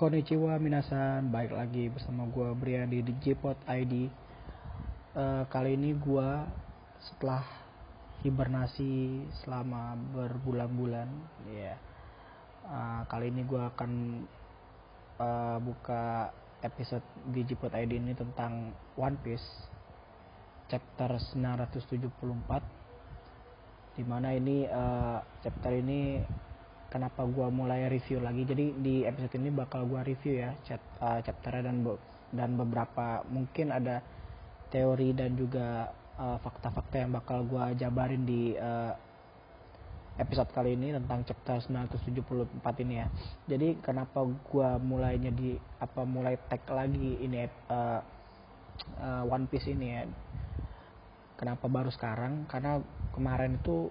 Konnichiwa minasan, baik lagi bersama gue Brian di Jpot ID. Uh, kali ini gue setelah hibernasi selama berbulan-bulan, ya. Yeah, uh, kali ini gue akan uh, buka episode di Jpot ID ini tentang One Piece chapter 974 di mana ini uh, chapter ini kenapa gue mulai review lagi. Jadi di episode ini bakal gue review ya chat, uh, chapter dan dan beberapa mungkin ada teori dan juga uh, fakta-fakta uh, yang bakal gue jabarin di uh, episode kali ini tentang chapter 974 ini ya. Jadi kenapa gue mulainya di apa mulai tag lagi ini uh, uh, One Piece ini ya? Kenapa baru sekarang? Karena kemarin itu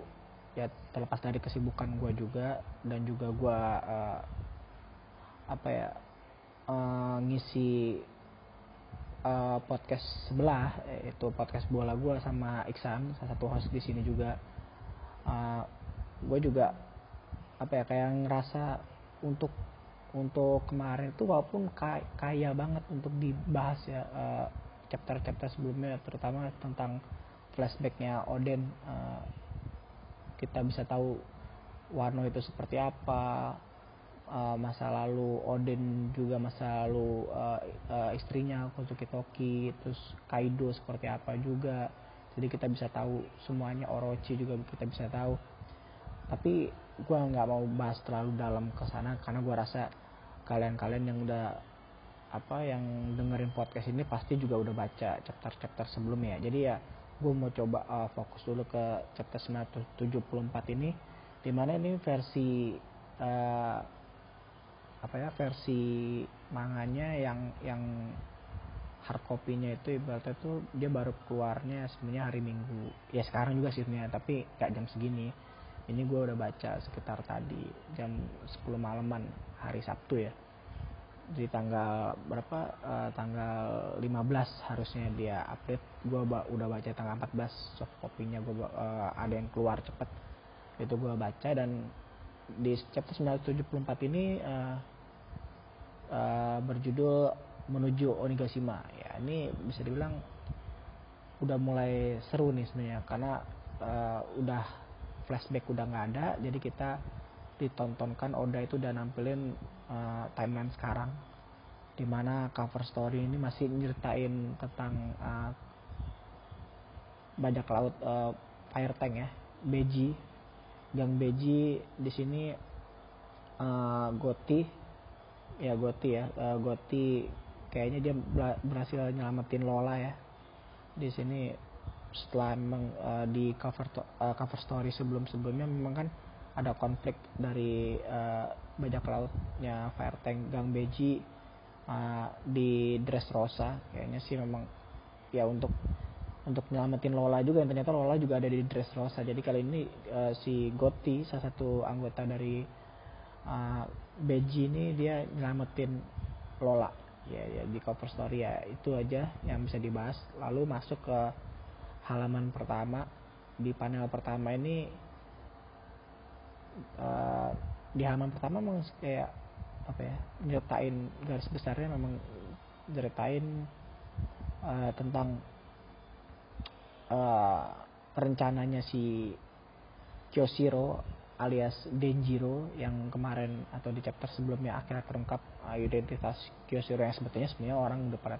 ya terlepas dari kesibukan gue juga dan juga gue uh, apa ya uh, ngisi uh, podcast sebelah itu podcast bola gue sama Iksan salah satu host di sini juga. Uh, gue juga apa ya kayak ngerasa untuk untuk kemarin itu walaupun kaya, banget untuk dibahas ya chapter-chapter uh, sebelumnya terutama tentang flashbacknya Oden uh, kita bisa tahu Warno itu seperti apa uh, masa lalu Odin juga masa lalu uh, uh, istrinya Kozuki Toki terus Kaido seperti apa juga. Jadi kita bisa tahu semuanya Orochi juga kita bisa tahu. Tapi gue nggak mau bahas terlalu dalam ke sana karena gue rasa kalian-kalian yang udah apa yang dengerin podcast ini pasti juga udah baca chapter-chapter sebelumnya. Jadi ya gue mau coba uh, fokus dulu ke chapter 974 ini di mana ini versi uh, apa ya versi manganya yang yang hard copy-nya itu ibaratnya tuh dia baru keluarnya sebenarnya hari Minggu. Ya sekarang juga sih sebenarnya tapi gak jam segini. Ini gue udah baca sekitar tadi jam 10 malaman hari Sabtu ya di tanggal berapa? Uh, tanggal 15 harusnya dia update. Gue ba udah baca tanggal 14 soft copy-nya gue uh, ada yang keluar cepet. Itu gue baca dan di chapter 974 ini uh, uh, berjudul menuju Onigashima. Ya ini bisa dibilang udah mulai seru nih sebenarnya karena uh, udah flashback udah nggak ada. Jadi kita ditontonkan Oda itu udah nampilin uh, timeline sekarang. Di mana cover story ini masih nyeritain tentang uh, bajak laut uh, fire tank ya Beji. Gang Beji di sini uh, Goti. Ya Goti ya uh, Goti. Kayaknya dia berhasil nyelamatin Lola ya. Di sini setelah memang uh, di cover uh, cover story sebelum sebelumnya memang kan ada konflik dari uh, bajak lautnya fire tank Gang Beji uh, di Dressrosa kayaknya sih memang ya untuk untuk nyelamatin Lola juga yang ternyata Lola juga ada di Dressrosa jadi kali ini uh, si Gotti salah satu anggota dari uh, Beji ini dia nyelamatin Lola. Ya, ya di cover story ya itu aja yang bisa dibahas. Lalu masuk ke halaman pertama. Di panel pertama ini uh, di halaman pertama memang kayak apa ya nyertain garis besarnya memang nyeritain uh, tentang uh, rencananya si Kyoshiro alias Denjiro yang kemarin atau di chapter sebelumnya akhirnya terungkap uh, identitas Kyoshiro yang sebetulnya sebenarnya orang udah pada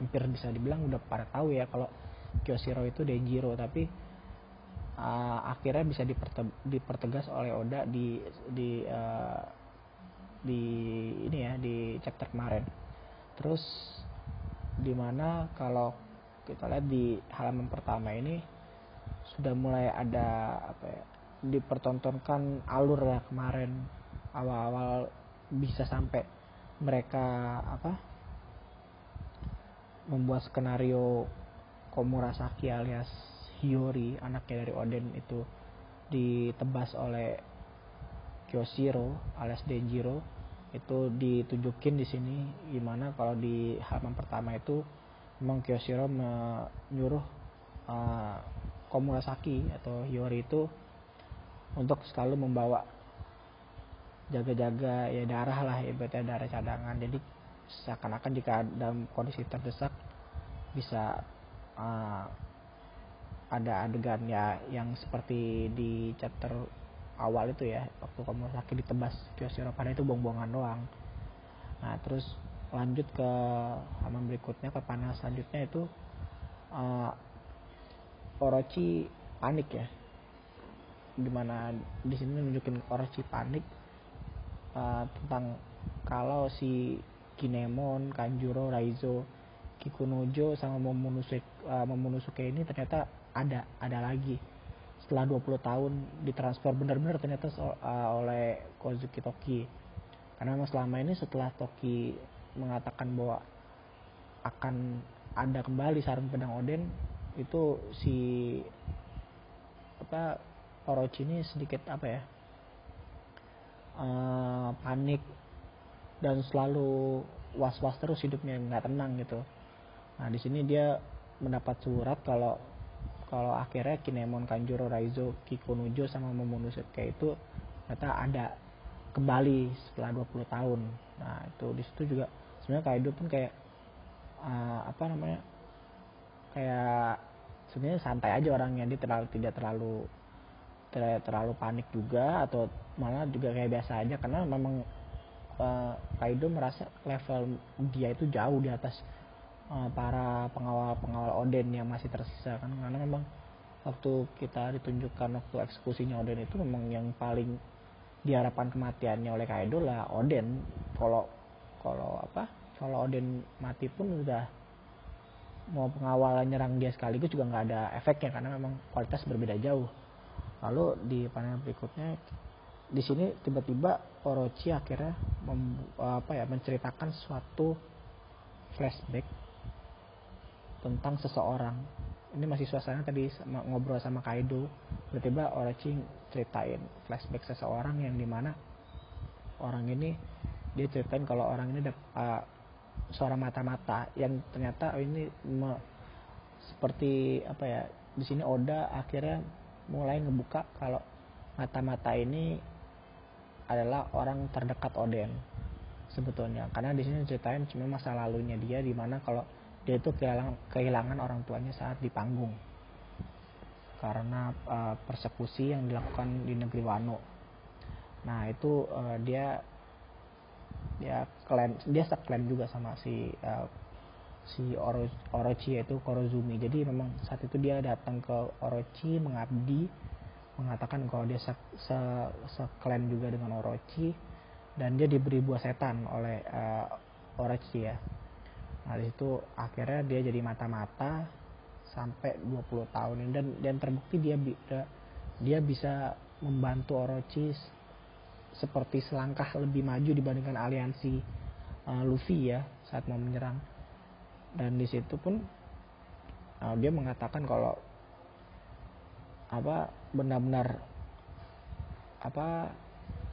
hampir bisa dibilang udah pada tahu ya kalau Kyoshiro itu Denjiro tapi uh, akhirnya bisa diperte dipertegas oleh Oda di di uh, di ini ya di chapter kemarin. Terus di mana kalau kita lihat di halaman pertama ini sudah mulai ada apa ya dipertontonkan alur ya kemarin. Awal-awal bisa sampai mereka apa membuat skenario Komurasaki alias Hiyori anaknya dari Oden itu ditebas oleh Kyoshiro alias Denjiro. Itu ditunjukin di sini gimana kalau di halaman pertama itu memang Kyoshiro menyuruh uh, Komurasaki atau Hiyori itu untuk selalu membawa jaga-jaga ya darah lah ibaratnya darah cadangan. Jadi seakan-akan jika dalam kondisi terdesak bisa uh, ada adegan ya yang seperti di chapter awal itu ya waktu kamu sakit ditebas Kyoshiro pada itu buang-buangan doang. Nah terus lanjut ke halaman berikutnya ke panel selanjutnya itu uh, Orochi panik ya. Di mana di sini nunjukin Orochi panik uh, tentang kalau si Kinemon, Kanjuro, Raizo, Kikunojo sama Momonosuke, uh, Momonosuke ini ternyata ada ada lagi. Setelah 20 tahun ditransfer benar-benar ternyata so, uh, oleh Kozuki Toki. Karena memang selama ini setelah Toki mengatakan bahwa akan ada kembali sarung pedang Oden itu si apa Orochi ini sedikit apa ya uh, panik dan selalu was-was terus hidupnya nggak tenang gitu. Nah di sini dia mendapat surat kalau kalau akhirnya Kinemon, Kanjuro, Raizo, Kikunujo sama Momonosuke itu ternyata ada kembali setelah 20 tahun. Nah, itu di situ juga sebenarnya Kaido pun kayak uh, apa namanya? kayak sebenarnya santai aja orangnya dia terlalu tidak terlalu tidak terlalu panik juga atau malah juga kayak biasa aja karena memang uh, Kaido merasa level dia itu jauh di atas uh, para pengawal-pengawal Oden yang masih tersisa kan. Karena memang waktu kita ditunjukkan waktu eksekusinya Oden itu memang yang paling diharapkan kematiannya oleh Kaido lah Oden. Kalau kalau apa kalau Oden mati pun udah mau pengawal nyerang dia sekaligus juga nggak ada efeknya karena memang kualitas berbeda jauh. Lalu di panel berikutnya di sini tiba-tiba Orochi akhirnya mem, apa ya menceritakan suatu flashback tentang seseorang. Ini masih suasana tadi sama, ngobrol sama Kaido. Tiba-tiba Orochi ceritain flashback seseorang yang di mana orang ini dia ceritain kalau orang ini ada uh, seorang mata-mata yang ternyata ini me, seperti apa ya di sini Oda akhirnya mulai ngebuka kalau mata-mata ini adalah orang terdekat Oden sebetulnya. Karena di sini ceritain cuma masa lalunya dia di mana kalau dia itu kehilangan, orang tuanya saat di panggung karena uh, persekusi yang dilakukan di negeri Wano. Nah itu uh, dia dia klaim dia seklaim juga sama si uh, si Oro, Orochi yaitu Korozumi. Jadi memang saat itu dia datang ke Orochi mengabdi mengatakan kalau dia se, se, juga dengan Orochi dan dia diberi buah setan oleh uh, Orochi ya nah itu akhirnya dia jadi mata-mata sampai 20 tahun ini. Dan dan terbukti dia dia bisa membantu Orochi seperti selangkah lebih maju dibandingkan aliansi uh, Luffy ya saat mau menyerang. Dan di situ pun uh, dia mengatakan kalau apa benar-benar apa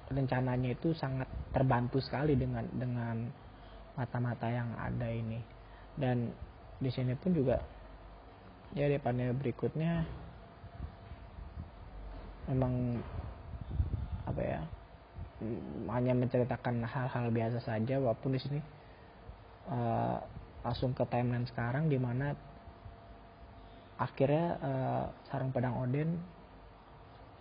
rencananya itu sangat terbantu sekali dengan dengan mata-mata yang ada ini. Dan di sini pun juga ya di panel berikutnya memang apa ya hanya menceritakan hal-hal biasa saja walaupun di sini uh, langsung ke timeline sekarang di mana akhirnya uh, sarung pedang Odin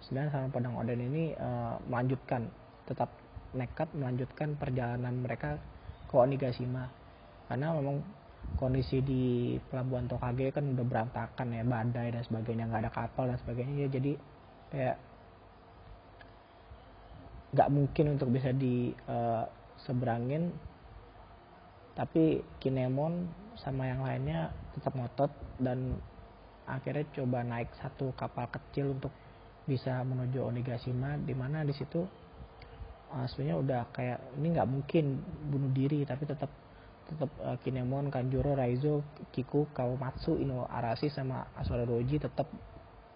sebenarnya sarung pedang Odin ini uh, melanjutkan tetap nekat melanjutkan perjalanan mereka ke Onigashima. Karena memang kondisi di pelabuhan Tokage kan udah berantakan ya badai dan sebagainya nggak ada kapal dan sebagainya. Ya jadi kayak nggak mungkin untuk bisa di uh, seberangin. Tapi Kinemon sama yang lainnya tetap ngotot dan akhirnya coba naik satu kapal kecil untuk bisa menuju Onigashima di mana di situ uh, sebenarnya udah kayak ini nggak mungkin bunuh diri tapi tetap tetap uh, Kinemon, Kanjuro, Raizo, Kiku, Kawamatsu, Ino Arashi sama Asura Doji tetap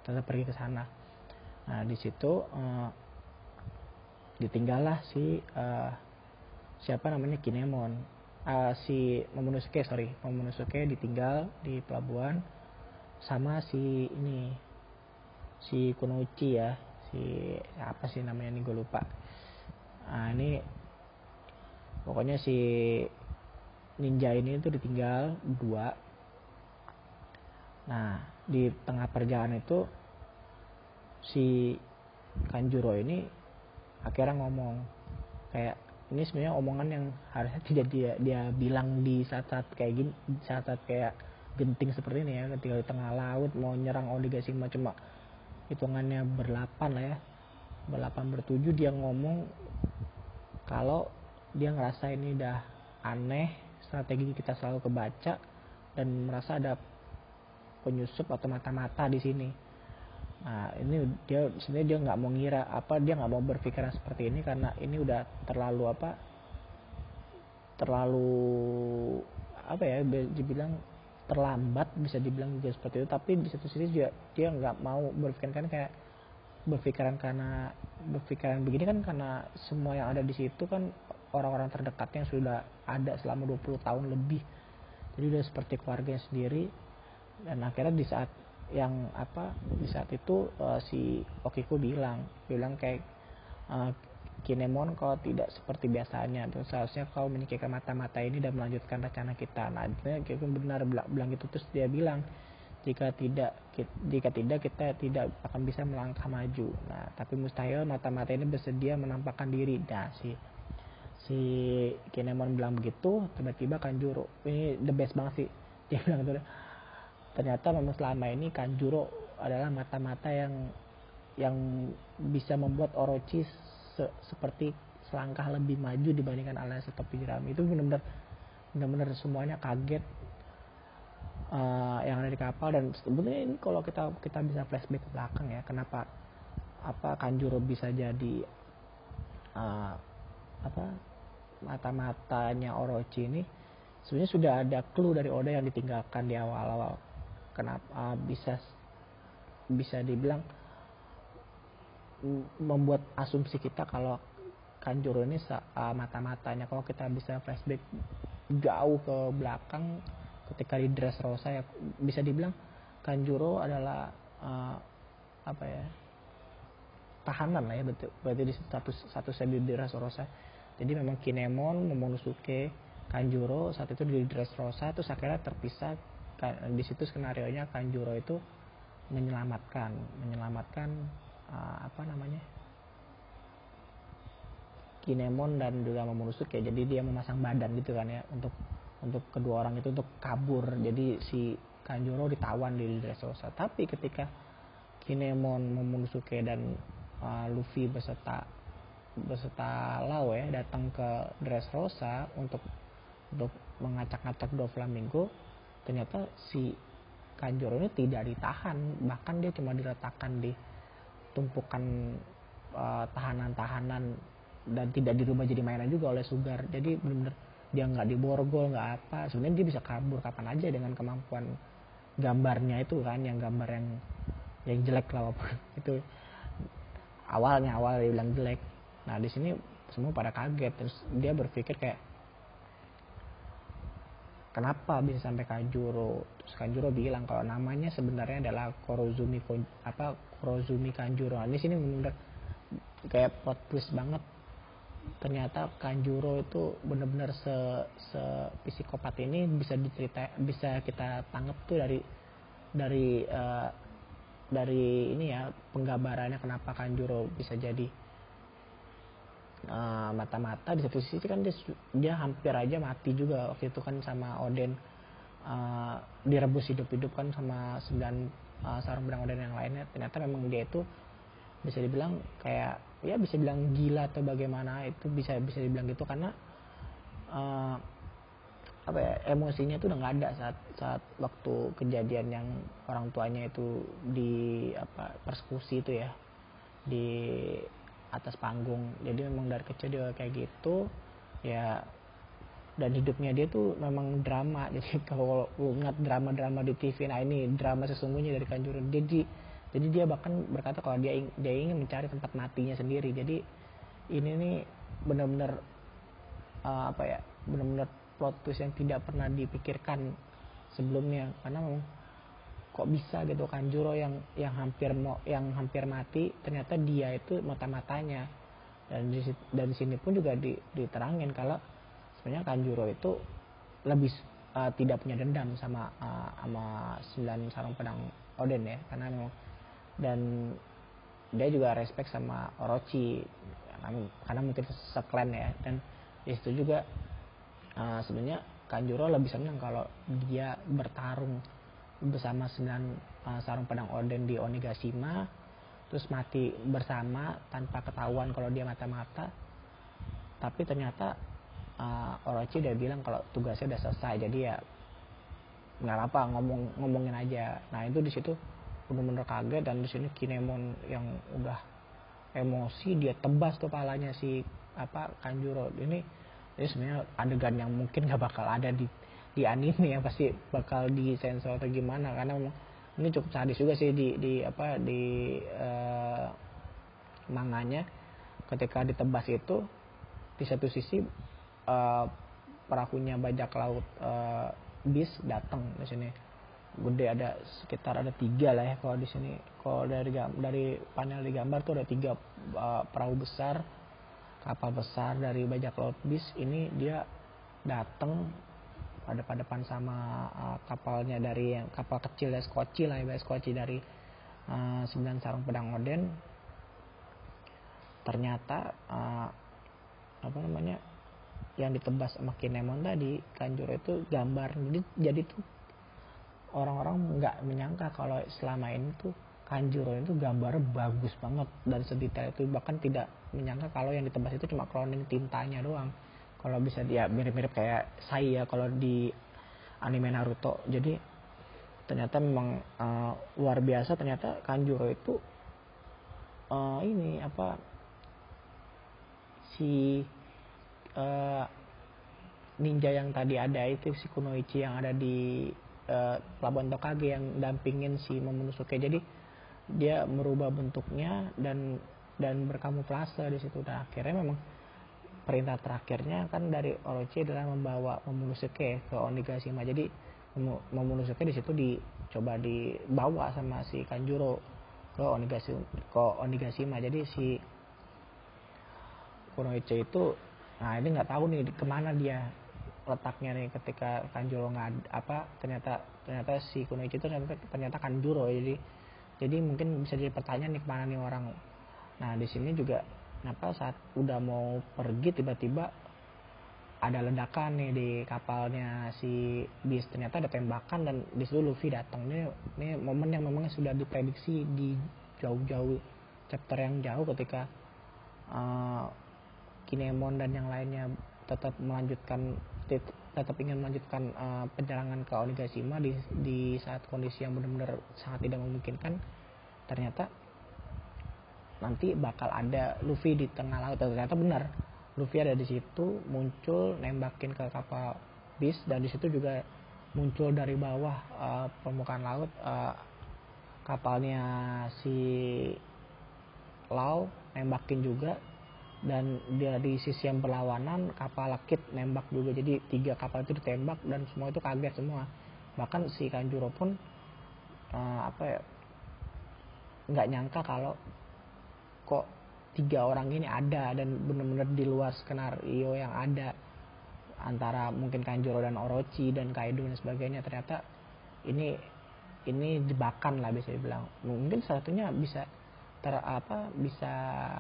tetap pergi ke sana. Nah di situ uh, ditinggallah si uh, siapa namanya Kinemon, uh, si Momonosuke sorry Momonosuke ditinggal di pelabuhan sama si ini si Kunoichi ya si apa sih namanya nih gue lupa nah ini pokoknya si ninja ini tuh ditinggal dua. Nah di tengah perjalanan itu si Kanjuro ini akhirnya ngomong kayak ini sebenarnya omongan yang harusnya tidak dia dia bilang di saat-saat kayak gini saat-saat kayak genting seperti ini ya ketika di tengah laut mau nyerang Sigma cuma hitungannya berlapan lah ya. Berlapan bertujuh dia ngomong kalau dia ngerasa ini udah aneh strategi kita selalu kebaca dan merasa ada penyusup atau mata-mata di sini. Nah ini dia sebenarnya dia nggak mau ngira apa dia nggak mau berpikiran seperti ini karena ini udah terlalu apa terlalu apa ya dibilang terlambat bisa dibilang juga seperti itu. Tapi di satu sisi juga dia nggak mau berpikiran kan kayak berpikiran karena berpikiran begini kan karena semua yang ada di situ kan orang-orang terdekatnya sudah ada selama 20 tahun lebih. Jadi udah seperti keluarganya sendiri. Dan akhirnya di saat yang apa di saat itu uh, si Okiku bilang bilang kayak uh, Kinemon kau tidak seperti biasanya. Terus seharusnya kau menyingkirkan mata-mata ini dan melanjutkan rencana kita. Nah itu benar bilang gitu. Terus dia bilang jika tidak jika tidak kita tidak akan bisa melangkah maju. Nah tapi mustahil mata-mata ini bersedia menampakkan diri. Nah si si Kinemon bilang begitu tiba-tiba Kanjuro ini the best banget sih. Dia bilang gitu ternyata memang selama ini Kanjuro adalah mata-mata yang yang bisa membuat Orochi se seperti selangkah lebih maju dibandingkan Alliance atau itu benar-benar benar-benar semuanya kaget uh, yang ada di kapal dan sebetulnya ini kalau kita kita bisa flashback ke belakang ya kenapa apa Kanjuro bisa jadi uh, apa mata-matanya Orochi ini sebenarnya sudah ada clue dari Oda yang ditinggalkan di awal-awal. Kenapa bisa bisa dibilang membuat asumsi kita kalau Kanjuro ini uh, mata-matanya. Kalau kita bisa flashback jauh ke belakang ketika di Dressrosa ya bisa dibilang Kanjuro adalah uh, apa ya tahanan lah ya betul berarti di satu satu di Dressrosa jadi memang Kinemon Momonosuke Kanjuro saat itu di Dressrosa itu akhirnya terpisah di situ skenario nya Kanjuro itu menyelamatkan menyelamatkan uh, apa namanya Kinemon dan juga Momonosuke. Jadi dia memasang badan gitu kan ya untuk untuk kedua orang itu untuk kabur. Jadi si Kanjuro ditawan di Dressrosa. Tapi ketika Kinemon Momonosuke dan uh, Luffy beserta beserta Lau ya datang ke Dressrosa untuk untuk mengacak-acak Doflamingo ternyata si Kanjuro ini tidak ditahan. Bahkan dia cuma diletakkan di tumpukan tahanan tahanan-tahanan dan tidak dirubah jadi mainan juga oleh Sugar. Jadi benar-benar dia nggak diborgol nggak apa. Sebenarnya dia bisa kabur kapan aja dengan kemampuan gambarnya itu kan yang gambar yang yang jelek lah walaupun itu awalnya awal dia bilang jelek. Nah di sini semua pada kaget. Terus dia berpikir kayak kenapa bisa sampai Kanjuro terus Kanjuro bilang kalau namanya sebenarnya adalah Korozumi apa Korozumi Kanjuro. Nah, ini sini benar kayak plot twist banget ternyata Kanjuro itu benar-benar se, se psikopat ini bisa dicerita bisa kita tangkap tuh dari dari uh, dari ini ya penggambarannya kenapa Kanjuro bisa jadi Eh, mata-mata. Uh, di satu sisi kan dia, dia hampir aja mati juga waktu itu kan sama Oden. Uh, direbus hidup-hidup kan sama sembilan uh, sarung benang Oden yang lainnya. Ternyata memang dia itu bisa dibilang kayak ya bisa bilang gila atau bagaimana itu bisa bisa dibilang gitu karena uh, apa ya emosinya itu udah nggak ada saat saat waktu kejadian yang orang tuanya itu di apa persekusi itu ya di atas panggung. Jadi memang dari kecil dia kayak gitu ya dan hidupnya dia tuh memang drama. Jadi kalau lu ingat drama-drama di TV nah ini drama sesungguhnya dari Kanjuro jadi jadi dia bahkan berkata kalau dia dia ingin mencari tempat matinya sendiri. Jadi ini nih benar-benar uh, apa ya benar-benar plot twist yang tidak pernah dipikirkan sebelumnya. Karena kok bisa gitu kan Juro yang yang hampir mau yang hampir mati ternyata dia itu mata-matanya. Dan di dan sini pun juga di, diterangin kalau sebenarnya Kanjuro itu lebih uh, tidak punya dendam sama uh, sama sembilan sarung pedang Oden ya. Karena memang dan dia juga respect sama Orochi. Karena, mungkin seklan ya. Dan di situ juga uh, sebenarnya Kanjuro lebih senang kalau dia bertarung bersama sembilan uh, sarung pedang Oden di Onigashima terus mati bersama tanpa ketahuan kalau dia mata-mata. Tapi ternyata uh, Orochi udah bilang kalau tugasnya udah selesai. Jadi ya nggak apa ngomong ngomongin aja. Nah itu di situ bener-bener kaget dan di sini Kinemon yang udah emosi dia tebas tuh palanya si apa Kanjuro. Ini ini sebenarnya adegan yang mungkin nggak bakal ada di di anime yang pasti bakal di sensor atau gimana karena memang ini cukup sadis juga sih di di apa di uh, manganya. Ketika ditebas itu di satu sisi uh, perahunya bajak laut uh, bis datang di sini gede ada sekitar ada tiga lah ya kalau di sini. Kalau dari dari panel di gambar tuh ada tiga uh, perahu besar kapal besar dari bajak laut bis. Ini dia datang pada pada depan sama uh, kapalnya dari yang kapal kecil ya skoci lah ya skoci dari uh, sembilan sarung pedang Oden. Ternyata uh, apa namanya yang ditebas sama Kinemon tadi Kanjuro itu gambar jadi jadi tuh orang-orang nggak menyangka kalau selama ini tuh Kanjuro itu gambarnya bagus banget dan sedetail itu. Bahkan tidak menyangka kalau yang ditebas itu cuma cloning tintanya doang. Kalau bisa dia mirip-mirip kayak saya kalau di anime Naruto. Jadi ternyata memang uh, luar biasa ternyata Kanjuro itu uh, ini apa si uh, ninja yang tadi ada itu si Kunoichi yang ada di uh, Pelabuhan Tokage yang dampingin si Momonosuke. Jadi dia merubah bentuknya dan dan berkamuflase di situ. Dan akhirnya memang perintah terakhirnya kan dari Orochi adalah membawa Momonosuke ke Onigashima. Jadi Momonosuke di situ dicoba dibawa sama si Kanjuro ke Onigashima ke Onigashima. Jadi si Kunoichi itu nah ini nggak tahu nih ke mana dia letaknya nih ketika Kanjuro nggak apa ternyata ternyata si Kunoichi itu ternyata, ternyata Kanjuro. Jadi jadi mungkin bisa jadi pertanyaan nih ke mana nih orang. Nah di sini juga kenapa saat udah mau pergi tiba-tiba ada ledakan nih di kapalnya si bis. Ternyata ada tembakan dan di situ Luffy datang. Ini ini momen yang memang sudah diprediksi di jauh-jauh chapter yang jauh ketika uh, Kinemon dan yang lainnya tetap melanjutkan tetap ingin melanjutkan uh, penyerangan ke Onigashima di di saat kondisi yang benar-benar sangat tidak memungkinkan ternyata nanti bakal ada Luffy di tengah laut. Ternyata benar Luffy ada di situ muncul nembakin ke kapal bis dan di situ juga muncul dari bawah uh, permukaan laut uh, kapalnya si Lau nembakin juga dan dia di sisi yang berlawanan kapal Lakit nembak juga. Jadi tiga kapal itu ditembak dan semua itu kaget semua. Bahkan si Kanjuro pun uh, apa ya nggak nyangka kalau kok tiga orang ini ada dan benar-benar di luar skenario yang ada. Antara mungkin Kanjuro dan Orochi dan Kaido dan sebagainya. Ternyata ini ini jebakan lah bisa dibilang. Mungkin satunya bisa ter apa bisa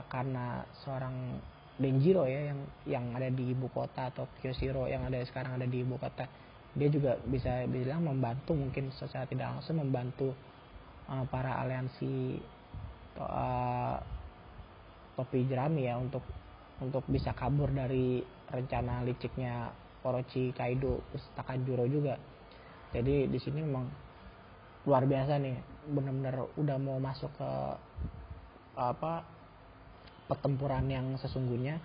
karena seorang Denjiro ya yang yang ada di ibu kota atau Kyoshiro yang ada sekarang ada di ibu kota. Dia juga bisa bilang membantu mungkin secara tidak langsung membantu uh, para aliansi uh, topi jerami ya untuk untuk bisa kabur dari rencana liciknya Orochi Kaido Takanjuro juga. Jadi di sini memang luar biasa nih benar-benar udah mau masuk ke apa pertempuran yang sesungguhnya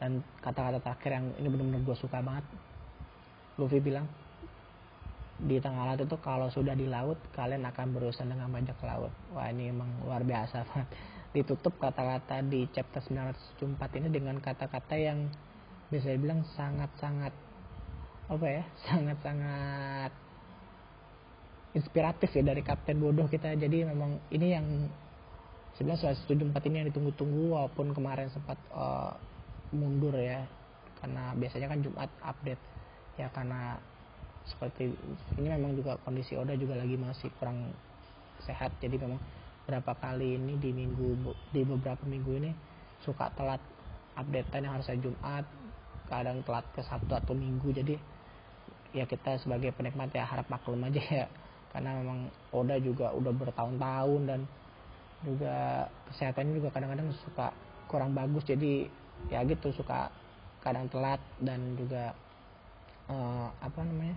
dan kata-kata terakhir yang ini benar-benar gue suka banget. Luffy bilang di tengah laut itu kalau sudah di laut kalian akan berurusan dengan bajak laut. Wah ini emang luar biasa banget. Ditutup kata-kata di chapter 904 ini dengan kata-kata yang bisa dibilang sangat-sangat apa ya sangat-sangat inspiratif ya dari Kapten Bodoh kita. Jadi memang ini yang sebenarnya setuju empat ini yang ditunggu-tunggu walaupun kemarin sempat uh, mundur ya. Karena biasanya kan Jumat update. Ya karena seperti ini memang juga kondisi Oda juga lagi masih kurang sehat. Jadi memang berapa kali ini di minggu di beberapa minggu ini suka telat updatean yang harusnya Jumat kadang telat ke Sabtu atau Minggu. Jadi ya kita sebagai penikmat ya harap maklum aja ya. Karena memang Oda juga udah bertahun-tahun dan juga kesehatannya juga kadang-kadang suka kurang bagus. Jadi ya gitu suka kadang telat dan juga uh, apa namanya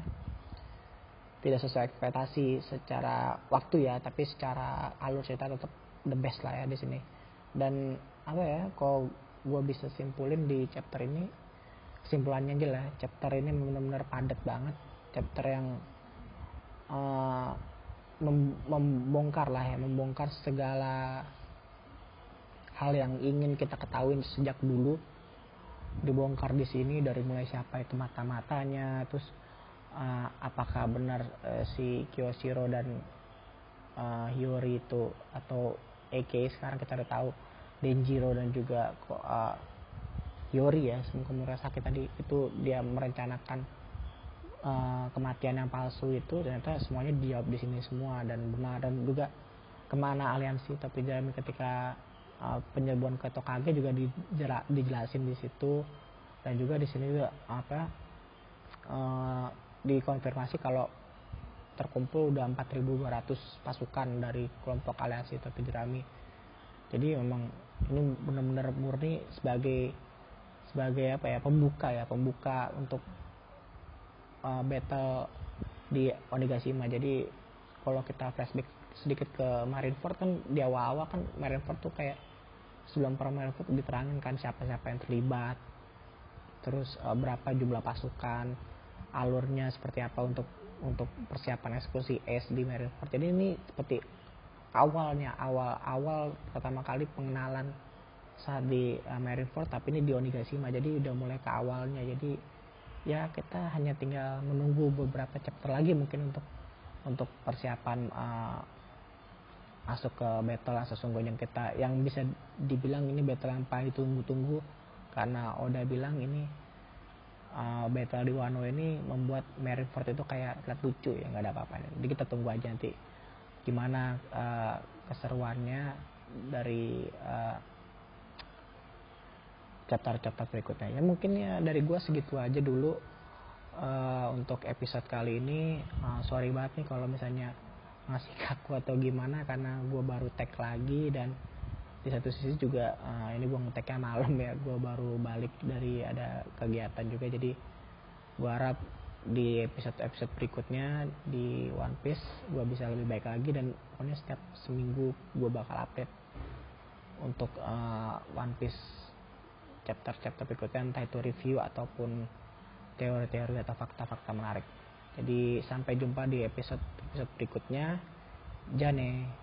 tidak sesuai ekspektasi secara waktu ya tapi secara alur cerita tetap the best lah ya di sini. Dan apa ya kalau gue bisa simpulin di chapter ini kesimpulannya aja lah chapter ini benar-benar padat banget. Chapter yang uh, membongkar lah ya membongkar segala hal yang ingin kita ketahui sejak dulu. Dibongkar di sini dari mulai siapa itu mata-matanya terus uh, apakah benar uh, si Kyoshiro dan uh, itu atau AK sekarang kita udah tahu Denjiro dan juga uh, Hiyori ya semoga sakit tadi itu dia merencanakan uh, kematian yang palsu itu ternyata semuanya dijawab di sini semua dan benar. Dan juga ke mana aliansi tapi Jeremy ketika uh, penyerbuan ke Tokage juga dijela, dijelasin di situ. Dan juga di sini juga apa uh, dikonfirmasi kalau terkumpul udah 4.200 pasukan dari kelompok aliansi tapi Jerami. Jadi memang ini benar-benar murni sebagai sebagai apa ya pembuka ya pembuka untuk uh, battle di Onigashima. Jadi kalau kita flashback sedikit ke Marineford kan di awal-awal kan Marineford tuh kayak sebelum perang Marineford diterangin kan siapa-siapa yang terlibat terus uh, berapa jumlah pasukan alurnya seperti apa untuk untuk persiapan eksekusi es di Marineford jadi ini seperti awalnya awal awal pertama kali pengenalan saat di uh, Marineford tapi ini di Onigashima. Jadi udah mulai ke awalnya. Jadi ya kita hanya tinggal menunggu beberapa chapter lagi mungkin untuk untuk persiapan uh, masuk ke battle yang sesungguhnya kita yang bisa dibilang ini battle yang paling tunggu-tunggu karena Oda bilang ini uh, battle di Wano ini membuat Marineford itu kayak lihat lucu ya nggak ada apa-apa. Jadi kita tunggu aja nanti gimana uh, keseruannya dari uh, chapter-chapter berikutnya. Ya mungkin ya dari gue segitu aja dulu uh, untuk episode kali ini. Uh, sorry banget nih kalau misalnya masih kaku atau gimana karena gue baru tag lagi dan di satu sisi juga uh, ini gue ngeteknya malam ya. Gue baru balik dari ada kegiatan juga. Jadi gue harap di episode-episode berikutnya di One Piece gue bisa lebih baik lagi dan pokoknya setiap seminggu gue bakal update untuk uh, One Piece chapter-chapter berikutnya entah itu review ataupun teori-teori atau fakta-fakta menarik. Jadi sampai jumpa di episode episode berikutnya. Jane.